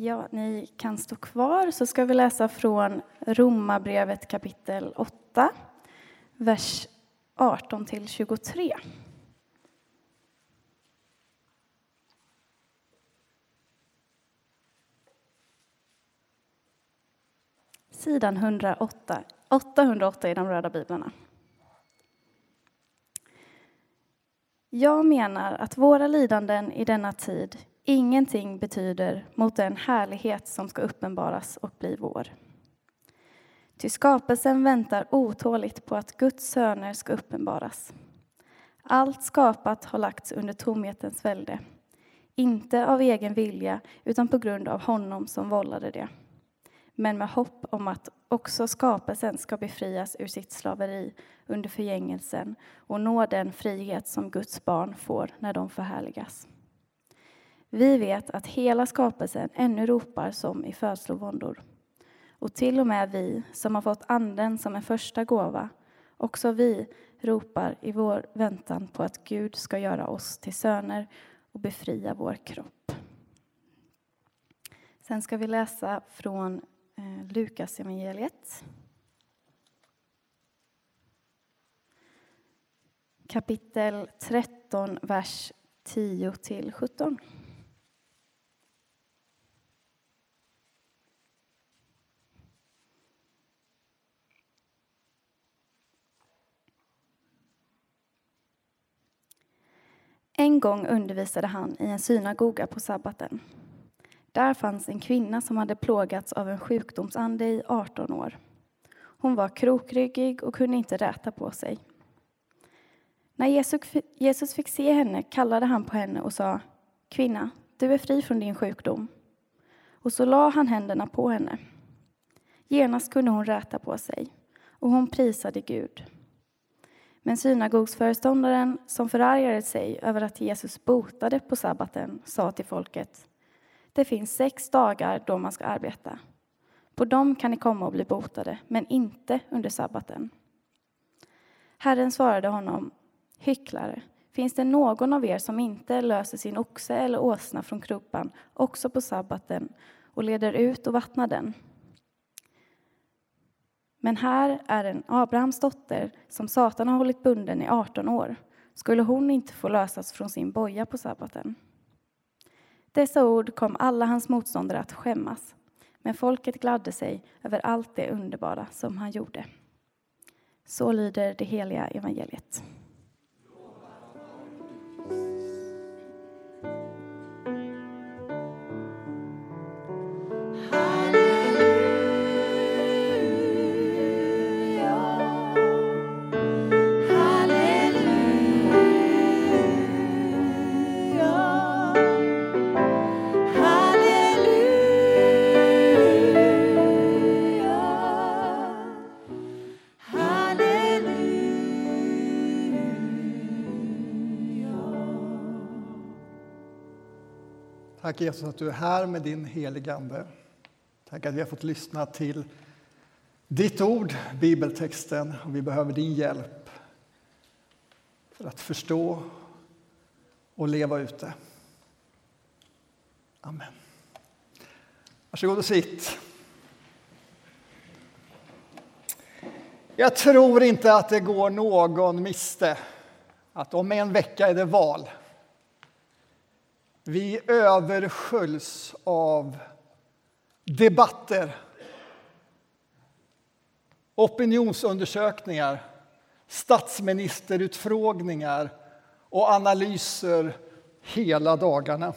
Ja, ni kan stå kvar så ska vi läsa från Romarbrevet kapitel 8, vers 18 till 23. Sidan 108, 808 i de röda biblarna. Jag menar att våra lidanden i denna tid ingenting betyder mot den härlighet som ska uppenbaras och bli vår. Ty skapelsen väntar otåligt på att Guds söner ska uppenbaras. Allt skapat har lagts under tomhetens välde, inte av egen vilja utan på grund av honom som vållade det, men med hopp om att också skapelsen ska befrias ur sitt slaveri under förgängelsen och nå den frihet som Guds barn får när de förhärligas. Vi vet att hela skapelsen ännu ropar som i födslovåndor. Och till och med vi som har fått Anden som en första gåva, också vi ropar i vår väntan på att Gud ska göra oss till söner och befria vår kropp. Sen ska vi läsa från eh, Lukas evangeliet. Kapitel 13, vers 10 till 17. En gång undervisade han i en synagoga på sabbaten. Där fanns en kvinna som hade plågats av en sjukdomsande i 18 år. Hon var krokryggig och kunde inte räta på sig. När Jesus fick se henne kallade han på henne och sa Kvinna, du är fri från din sjukdom. Och så la han händerna på henne. Genast kunde hon räta på sig och hon prisade Gud. Men synagogsföreståndaren, som förargade sig över att Jesus botade på sabbaten, sa till folket Det finns sex dagar då man ska arbeta. På dem kan ni komma och bli botade, men inte under sabbaten. Herren svarade honom Hycklare, finns det någon av er som inte löser sin oxe eller åsna från krubban också på sabbaten och leder ut och vattnar den? Men här är en Abrahams dotter som Satan har hållit bunden i 18 år. Skulle hon inte få lösas från sin boja på sabbaten? Dessa ord kom alla hans motståndare att skämmas, men folket gladde sig över allt det underbara som han gjorde. Så lyder det heliga evangeliet. Tack Jesus att du är här med din helige Ande. Tack att vi har fått lyssna till ditt ord, bibeltexten, och vi behöver din hjälp för att förstå och leva ut det. Amen. Varsågod och sitt. Jag tror inte att det går någon miste att om en vecka är det val. Vi översköljs av debatter, opinionsundersökningar, statsministerutfrågningar och analyser hela dagarna.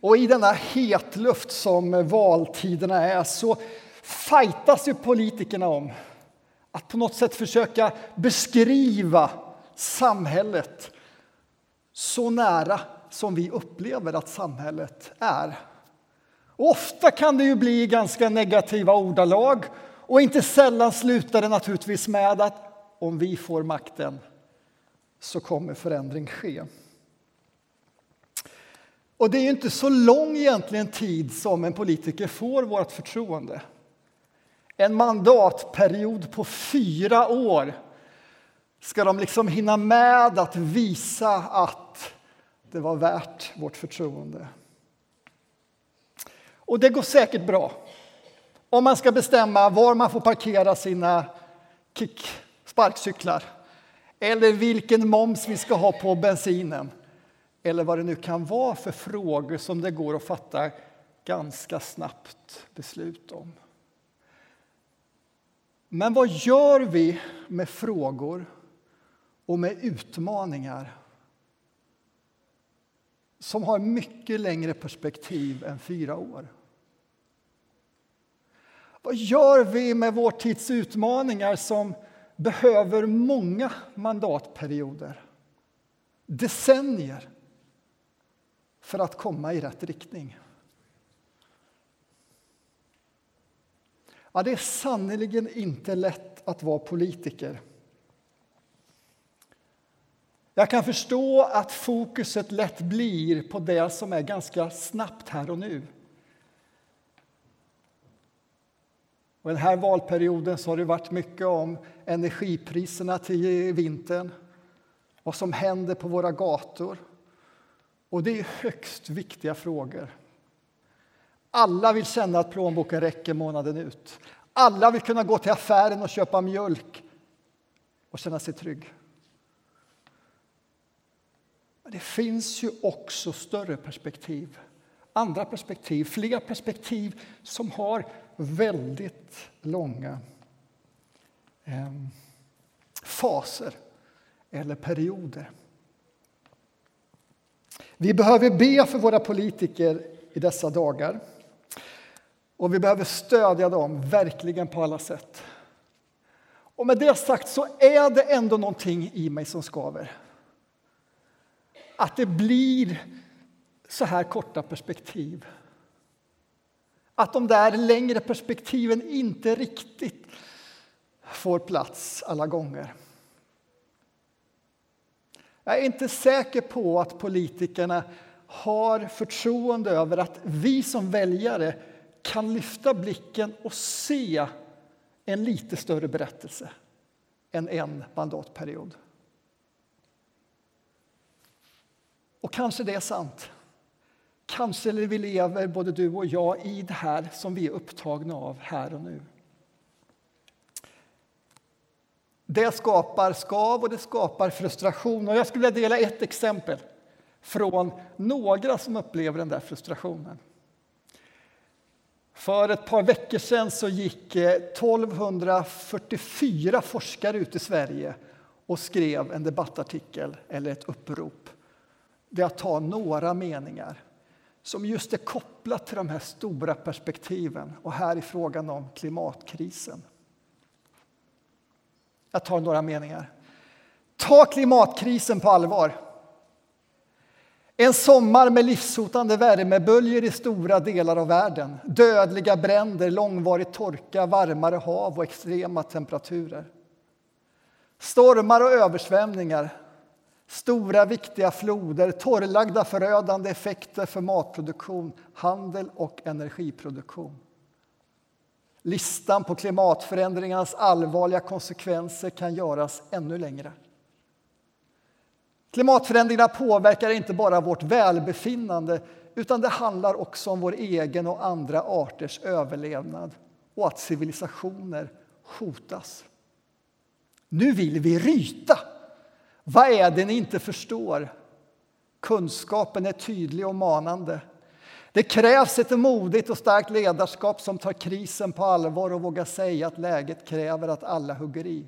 Och i denna hetluft som valtiderna är så fightas ju politikerna om att på något sätt försöka beskriva samhället så nära som vi upplever att samhället är. Och ofta kan det ju bli ganska negativa ordalag och inte sällan slutar det naturligtvis med att om vi får makten så kommer förändring ske. Och det är ju inte så lång egentligen tid som en politiker får vårt förtroende. En mandatperiod på fyra år ska de liksom hinna med att visa att det var värt vårt förtroende. Och det går säkert bra. Om man ska bestämma var man får parkera sina kick, sparkcyklar eller vilken moms vi ska ha på bensinen eller vad det nu kan vara för frågor som det går att fatta ganska snabbt beslut om. Men vad gör vi med frågor och med utmaningar som har mycket längre perspektiv än fyra år? Vad gör vi med vår tids utmaningar som behöver många mandatperioder, decennier, för att komma i rätt riktning? Ja, det är sannerligen inte lätt att vara politiker. Jag kan förstå att fokuset lätt blir på det som är ganska snabbt här och nu. Och den här valperioden så har det varit mycket om energipriserna till vintern, vad som händer på våra gator. Och det är högst viktiga frågor. Alla vill känna att plånboken räcker månaden ut. Alla vill kunna gå till affären och köpa mjölk och känna sig trygg. Men det finns ju också större perspektiv, andra perspektiv, fler perspektiv som har väldigt långa eh, faser eller perioder. Vi behöver be för våra politiker i dessa dagar. Och vi behöver stödja dem verkligen på alla sätt. Och med det sagt så är det ändå någonting i mig som skaver. Att det blir så här korta perspektiv. Att de där längre perspektiven inte riktigt får plats alla gånger. Jag är inte säker på att politikerna har förtroende över att vi som väljare kan lyfta blicken och se en lite större berättelse än en mandatperiod. Och kanske det är sant. Kanske vi lever, både du och jag, i det här som vi är upptagna av här och nu. Det skapar skav och det skapar frustration. Och jag skulle vilja dela ett exempel från några som upplever den där frustrationen. För ett par veckor sedan så gick eh, 1244 forskare ut i Sverige och skrev en debattartikel eller ett upprop. Det är att ta några meningar som just är kopplat till de här stora perspektiven. Och här är frågan om klimatkrisen. Jag tar några meningar. Ta klimatkrisen på allvar. En sommar med livshotande värmeböljor i stora delar av världen. Dödliga bränder, långvarig torka, varmare hav och extrema temperaturer. Stormar och översvämningar, stora viktiga floder, torrlagda förödande effekter för matproduktion, handel och energiproduktion. Listan på klimatförändringarnas allvarliga konsekvenser kan göras ännu längre. Klimatförändringarna påverkar inte bara vårt välbefinnande utan det handlar också om vår egen och andra arters överlevnad och att civilisationer hotas. Nu vill vi ryta. Vad är det ni inte förstår? Kunskapen är tydlig och manande. Det krävs ett modigt och starkt ledarskap som tar krisen på allvar och vågar säga att läget kräver att alla hugger i.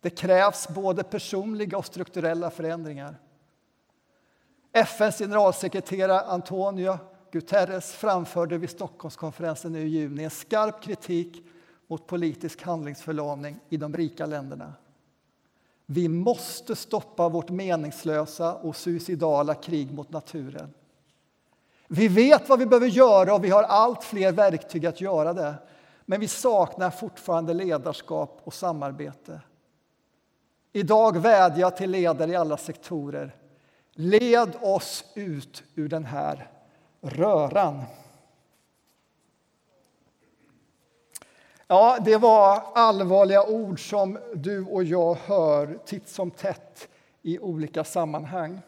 Det krävs både personliga och strukturella förändringar. FNs generalsekreterare Antonio Guterres framförde vid Stockholmskonferensen i juni en skarp kritik mot politisk handlingsförlamning i de rika länderna. Vi måste stoppa vårt meningslösa och suicidala krig mot naturen. Vi vet vad vi behöver göra och vi har allt fler verktyg att göra det. Men vi saknar fortfarande ledarskap och samarbete. Idag vädjar jag till ledare i alla sektorer. Led oss ut ur den här röran. Ja, det var allvarliga ord som du och jag hör titt som tätt i olika sammanhang.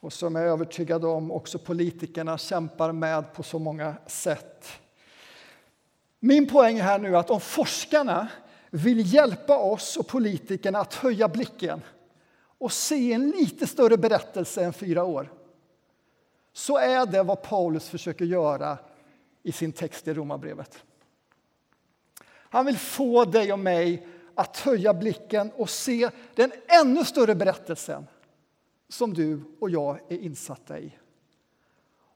och som jag är övertygad om också politikerna kämpar med på så många sätt. Min poäng är här nu att om forskarna vill hjälpa oss och politikerna att höja blicken och se en lite större berättelse än fyra år så är det vad Paulus försöker göra i sin text i Romarbrevet. Han vill få dig och mig att höja blicken och se den ännu större berättelsen som du och jag är insatta i.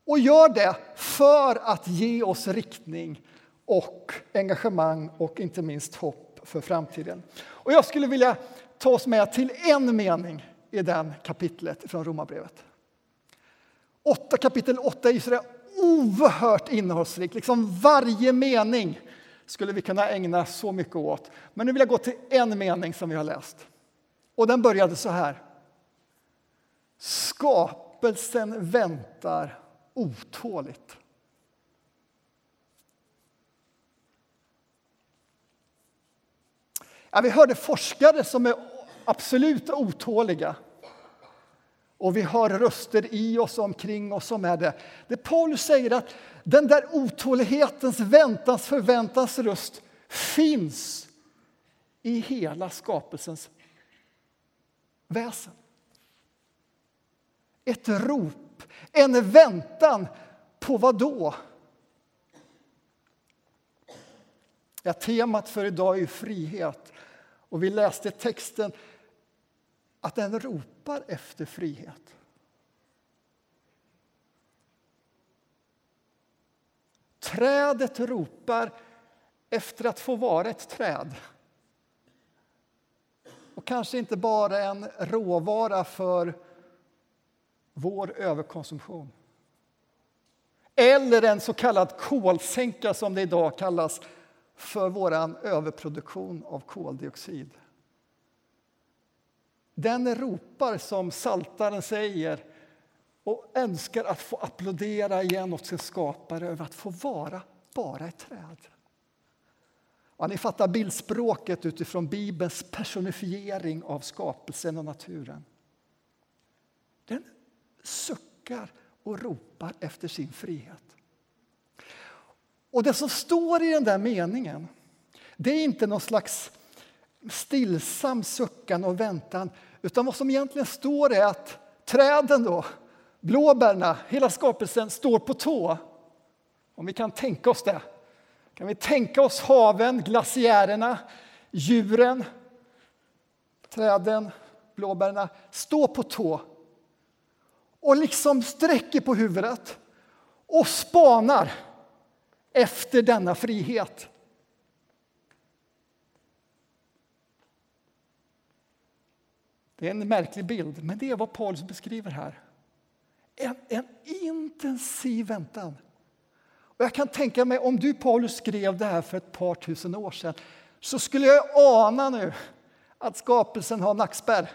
Och gör det för att ge oss riktning och engagemang och inte minst hopp för framtiden. Och jag skulle vilja ta oss med till en mening i den kapitlet från Romarbrevet. kapitel 8 är så oerhört innehållsrikt. Liksom varje mening skulle vi kunna ägna så mycket åt. Men nu vill jag gå till en mening som vi har läst. Och den började så här. Skapelsen väntar otåligt. Ja, vi hörde forskare som är absolut otåliga. Och vi har röster i oss omkring oss som är det. Det Paulus säger att den där otålighetens, väntans, förväntans röst finns i hela skapelsens väsen. Ett rop, en väntan på vad då? Ja, temat för idag är frihet. Och vi läste texten att den ropar efter frihet. Trädet ropar efter att få vara ett träd. Och kanske inte bara en råvara för vår överkonsumtion. Eller en så kallad kolsänka, som det idag kallas för vår överproduktion av koldioxid. Den ropar, som Saltaren säger och önskar att få applådera igen åt sin skapare över att få vara bara ett träd. Ja, ni fattar bildspråket utifrån Bibelns personifiering av skapelsen och naturen. Den suckar och ropar efter sin frihet. Och det som står i den där meningen, det är inte någon slags stillsam suckan och väntan, utan vad som egentligen står är att träden då, blåbärna, hela skapelsen står på tå. Om vi kan tänka oss det. Kan vi tänka oss haven, glaciärerna, djuren, träden, blåbärna, stå på tå och liksom sträcker på huvudet och spanar efter denna frihet. Det är en märklig bild, men det är vad Paulus beskriver här. En, en intensiv väntan. Och jag kan tänka mig, om du Paulus skrev det här för ett par tusen år sedan så skulle jag ana nu att skapelsen har nackspärr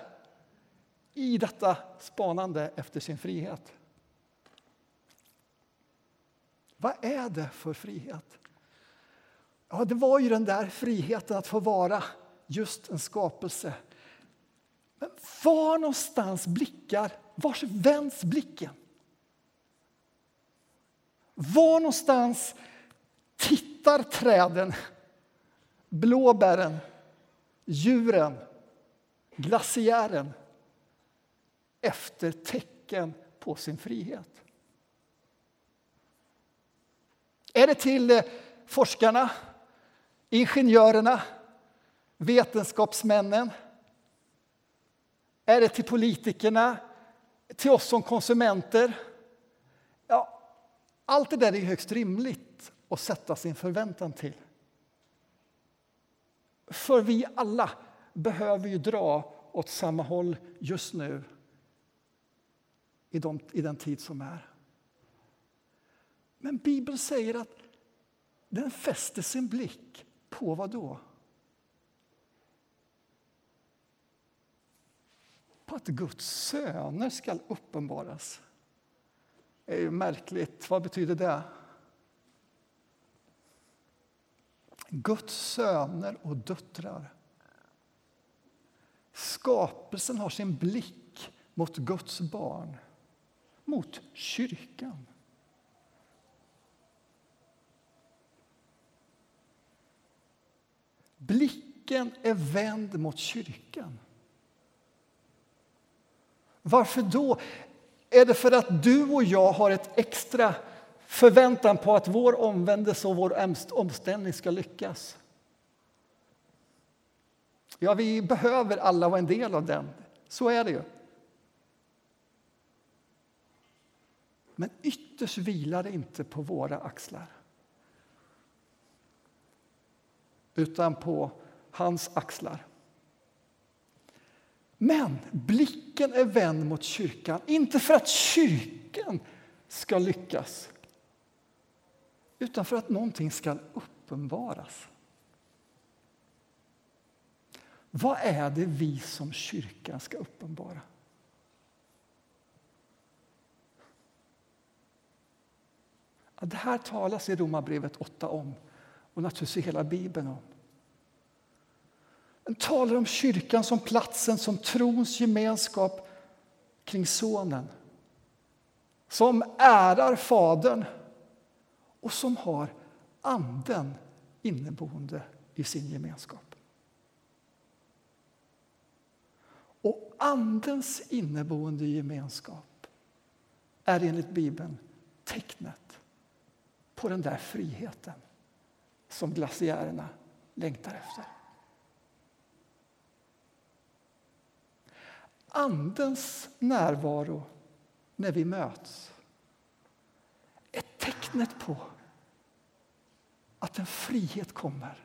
i detta spanande efter sin frihet. Vad är det för frihet? Ja, det var ju den där friheten att få vara just en skapelse. Men var någonstans blickar, vars vänds blicken? Var någonstans tittar träden, blåbären, djuren, glaciären efter tecken på sin frihet? Är det till eh, forskarna, ingenjörerna, vetenskapsmännen? Är det till politikerna, till oss som konsumenter? Ja, allt det där är högst rimligt att sätta sin förväntan till. För vi alla behöver ju dra åt samma håll just nu i, de, i den tid som är. Men Bibeln säger att den fäster sin blick på vad då? På att Guds söner ska uppenbaras. Det är ju märkligt. Vad betyder det? Guds söner och döttrar. Skapelsen har sin blick mot Guds barn. mot kyrkan. Blicken är vänd mot kyrkan. Varför då? Är det för att du och jag har ett extra förväntan på att vår omvändelse och vår omställning ska lyckas? Ja, vi behöver alla vara en del av den. Så är det ju. Men ytterst vilar det inte på våra axlar utan på hans axlar. Men blicken är vänd mot kyrkan, inte för att kyrkan ska lyckas utan för att någonting ska uppenbaras. Vad är det vi som kyrkan ska uppenbara? Ja, det här talas i Romarbrevet 8 om och naturligtvis i hela Bibeln om. Den talar om kyrkan som platsen, som trons gemenskap kring Sonen. Som ärar Fadern och som har Anden inneboende i sin gemenskap. Och Andens inneboende gemenskap är enligt Bibeln tecknet på den där friheten som glaciärerna längtar efter. Andens närvaro när vi möts är tecknet på att en frihet kommer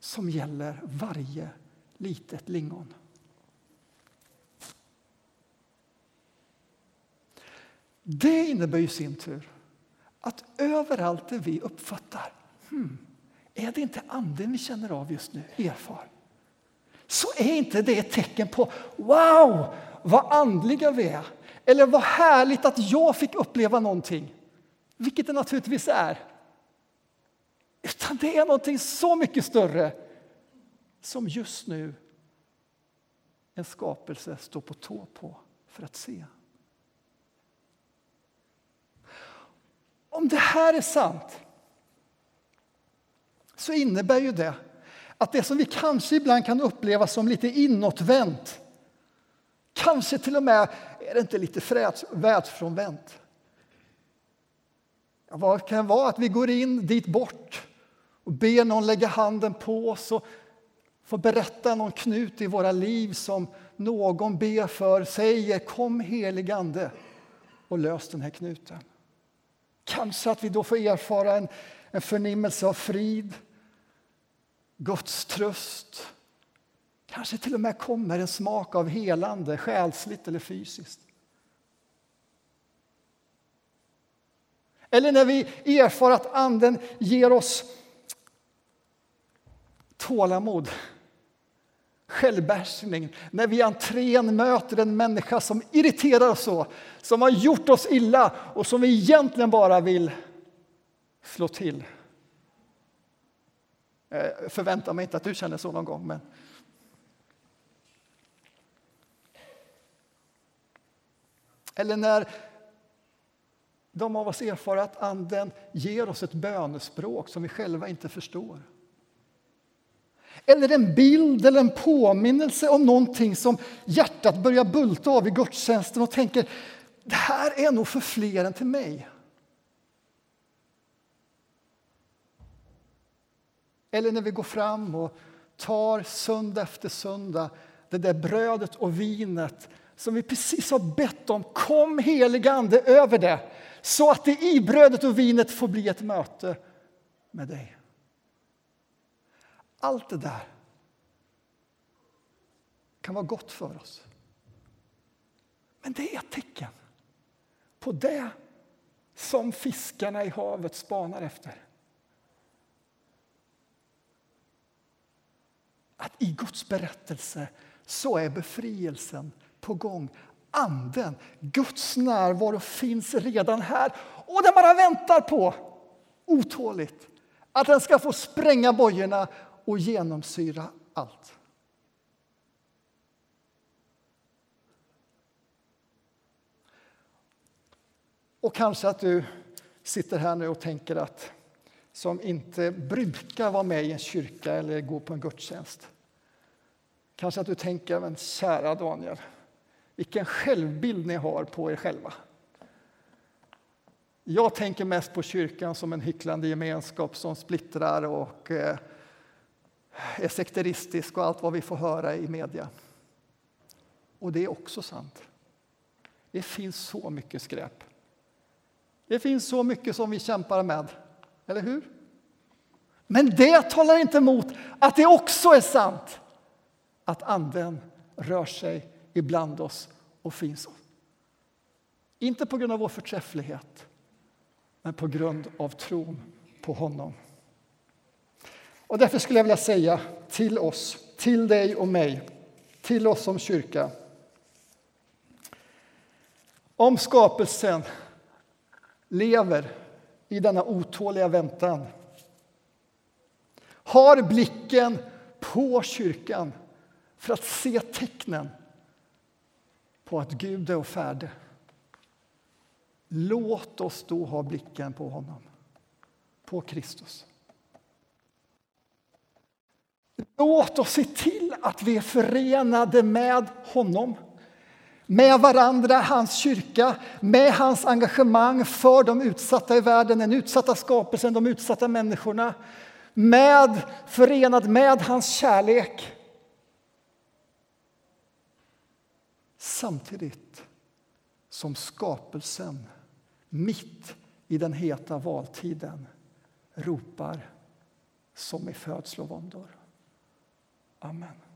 som gäller varje litet lingon. Det innebär i sin tur att överallt det vi uppfattar hmm, är det inte anden vi känner av just nu, erfar så är inte det ett tecken på wow, vad andliga vi är. Eller vad härligt att jag fick uppleva någonting, vilket det naturligtvis är. Utan det är någonting så mycket större som just nu en skapelse står på tå på för att se. Om det här är sant så innebär ju det att det som vi kanske ibland kan uppleva som lite inåtvänt kanske till och med är det inte lite världsfrånvänt. Ja, vad kan det vara? Att vi går in dit bort och ber någon lägga handen på oss och få berätta någon knut i våra liv som någon ber för, säger kom heligande och lös den här knuten. Kanske att vi då får erfara en, en förnimmelse av frid, Guds tröst. Kanske till och med kommer en smak av helande, själsligt eller fysiskt. Eller när vi erfar att Anden ger oss tålamod, självbehärskning. När vi i entrén möter en människa som irriterar oss så, som har gjort oss illa och som vi egentligen bara vill slå till. Eh, Jag förväntar mig inte att du känner så någon gång. Men... Eller när de av oss erfar att Anden ger oss ett bönespråk som vi själva inte förstår. Eller en bild eller en påminnelse om någonting som hjärtat börjar bulta av i gudstjänsten och tänker det här är nog för fler än till mig. Eller när vi går fram och tar söndag efter söndag det där brödet och vinet som vi precis har bett om. Kom helige Ande över det så att det i brödet och vinet får bli ett möte med dig. Allt det där kan vara gott för oss. Men det är ett tecken på det som fiskarna i havet spanar efter. Att i Guds berättelse så är befrielsen på gång. Anden, Guds närvaro finns redan här och den bara väntar på, otåligt, att den ska få spränga bojorna och genomsyra allt. Och kanske att du sitter här nu och tänker att som inte brukar vara med i en kyrka eller gå på en gudstjänst. Kanske att du tänker, men kära Daniel, vilken självbild ni har på er själva. Jag tänker mest på kyrkan som en hycklande gemenskap som splittrar och eh, är sekteristisk och allt vad vi får höra i media. Och det är också sant. Det finns så mycket skräp. Det finns så mycket som vi kämpar med, eller hur? Men det talar inte emot att det också är sant att Anden rör sig ibland oss och finns oss. Inte på grund av vår förträfflighet, men på grund av tron på honom. Och därför skulle jag vilja säga till oss, till dig och mig, till oss som kyrka. Om skapelsen lever i denna otåliga väntan har blicken på kyrkan för att se tecknen på att Gud är och färde. Låt oss då ha blicken på honom, på Kristus. Låt oss se till att vi är förenade med honom med varandra, hans kyrka, med hans engagemang för de utsatta i världen, den utsatta skapelsen, de utsatta människorna. Med, förenad med hans kärlek. Samtidigt som skapelsen mitt i den heta valtiden ropar som i födslovåndor. Amen.